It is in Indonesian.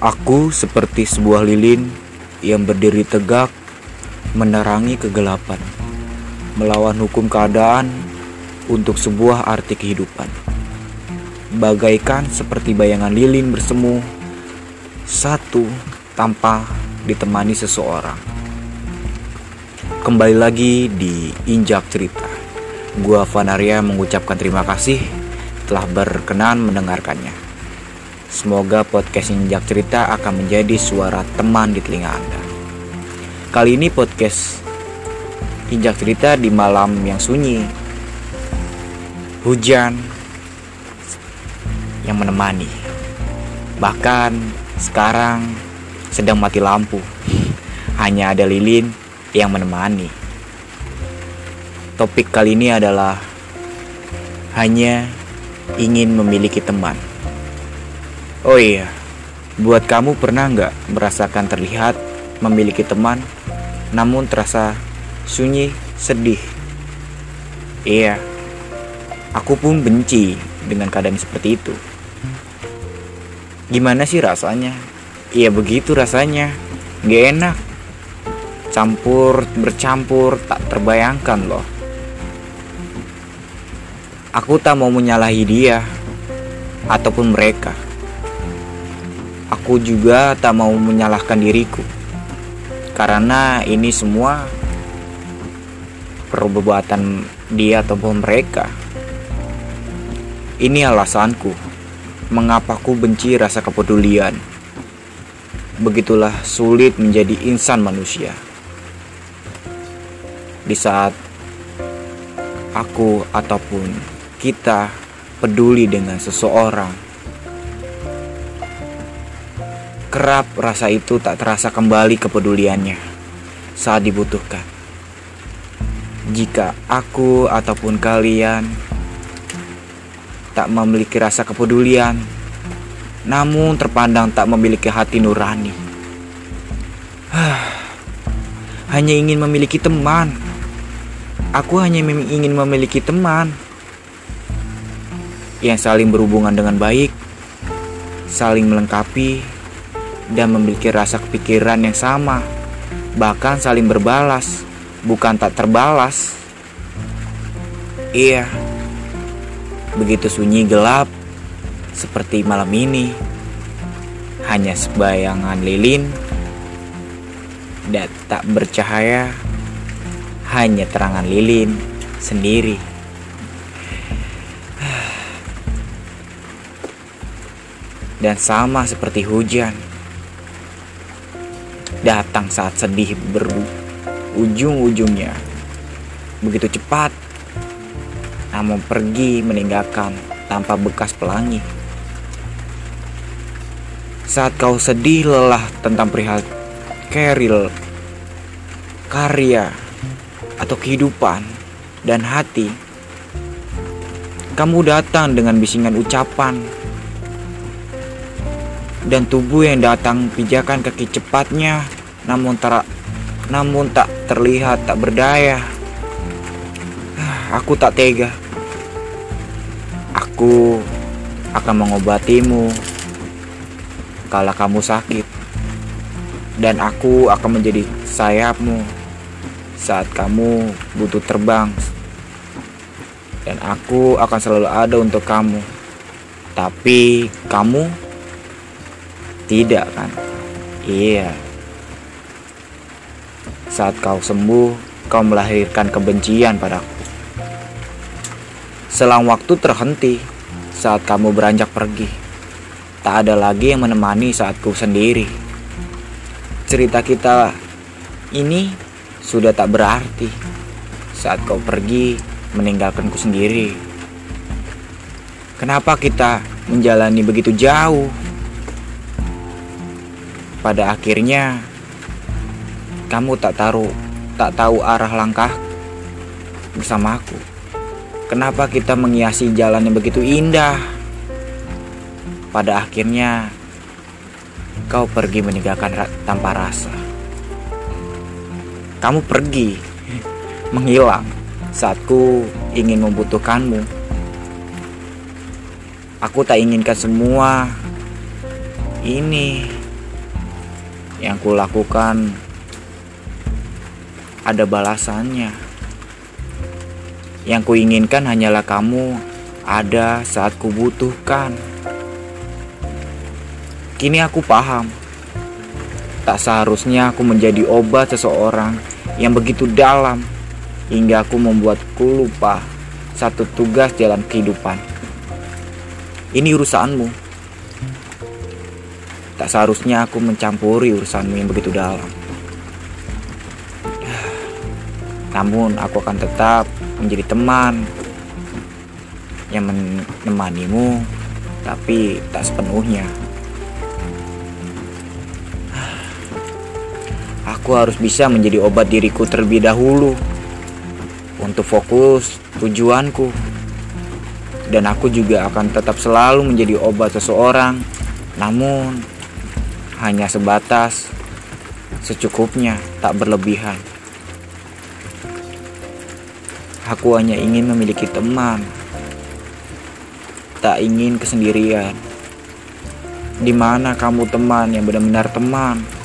Aku seperti sebuah lilin yang berdiri tegak menerangi kegelapan, melawan hukum keadaan untuk sebuah arti kehidupan. Bagaikan seperti bayangan lilin bersemu satu tanpa ditemani seseorang. Kembali lagi di Injak Cerita. Gua Vanaria mengucapkan terima kasih telah berkenan mendengarkannya. Semoga podcast Injak Cerita akan menjadi suara teman di telinga Anda. Kali ini podcast Injak Cerita di malam yang sunyi. Hujan yang menemani. Bahkan sekarang sedang mati lampu. Hanya ada lilin yang menemani. Topik kali ini adalah hanya ingin memiliki teman. Oh iya, buat kamu pernah nggak merasakan terlihat memiliki teman, namun terasa sunyi, sedih? Iya, aku pun benci dengan keadaan seperti itu. Gimana sih rasanya? Iya begitu rasanya, gak enak. Campur, bercampur, tak terbayangkan loh. Aku tak mau menyalahi dia ataupun mereka. Aku juga tak mau menyalahkan diriku. Karena ini semua perbuatan dia ataupun mereka. Ini alasanku mengapa ku benci rasa kepedulian. Begitulah sulit menjadi insan manusia. Di saat aku ataupun kita peduli dengan seseorang, kerap rasa itu tak terasa kembali kepeduliannya saat dibutuhkan. Jika aku ataupun kalian tak memiliki rasa kepedulian, namun terpandang tak memiliki hati nurani, hanya ingin memiliki teman. Aku hanya ingin memiliki teman yang saling berhubungan dengan baik, saling melengkapi, dan memiliki rasa kepikiran yang sama, bahkan saling berbalas, bukan tak terbalas. Iya, begitu sunyi gelap seperti malam ini, hanya sebayangan lilin dan tak bercahaya, hanya terangan lilin sendiri. dan sama seperti hujan datang saat sedih berujung-ujungnya begitu cepat namun pergi meninggalkan tanpa bekas pelangi. Saat kau sedih lelah tentang perihal keril karya atau kehidupan dan hati kamu datang dengan bisingan ucapan dan tubuh yang datang pijakan kaki cepatnya namun ter namun tak terlihat tak berdaya. Aku tak tega. Aku akan mengobatimu kalau kamu sakit. Dan aku akan menjadi sayapmu saat kamu butuh terbang. Dan aku akan selalu ada untuk kamu. Tapi kamu tidak kan? Iya. Saat kau sembuh, kau melahirkan kebencian padaku. Selang waktu terhenti saat kamu beranjak pergi. Tak ada lagi yang menemani saat ku sendiri. Cerita kita ini sudah tak berarti saat kau pergi meninggalkanku sendiri. Kenapa kita menjalani begitu jauh? Pada akhirnya kamu tak tahu tak tahu arah langkah bersamaku. Kenapa kita menghiasi jalan yang begitu indah? Pada akhirnya kau pergi meninggalkan ra tanpa rasa. Kamu pergi menghilang saat ku ingin membutuhkanmu. Aku tak inginkan semua ini yang kulakukan ada balasannya. Yang kuinginkan hanyalah kamu ada saat kubutuhkan. Kini aku paham, tak seharusnya aku menjadi obat seseorang yang begitu dalam hingga aku membuatku lupa satu tugas jalan kehidupan. Ini urusanmu. Tak seharusnya aku mencampuri urusanmu yang begitu dalam. Namun aku akan tetap menjadi teman yang menemanimu, tapi tak sepenuhnya. Aku harus bisa menjadi obat diriku terlebih dahulu untuk fokus tujuanku. Dan aku juga akan tetap selalu menjadi obat seseorang, namun hanya sebatas secukupnya, tak berlebihan. Aku hanya ingin memiliki teman, tak ingin kesendirian. Di mana kamu teman yang benar-benar teman?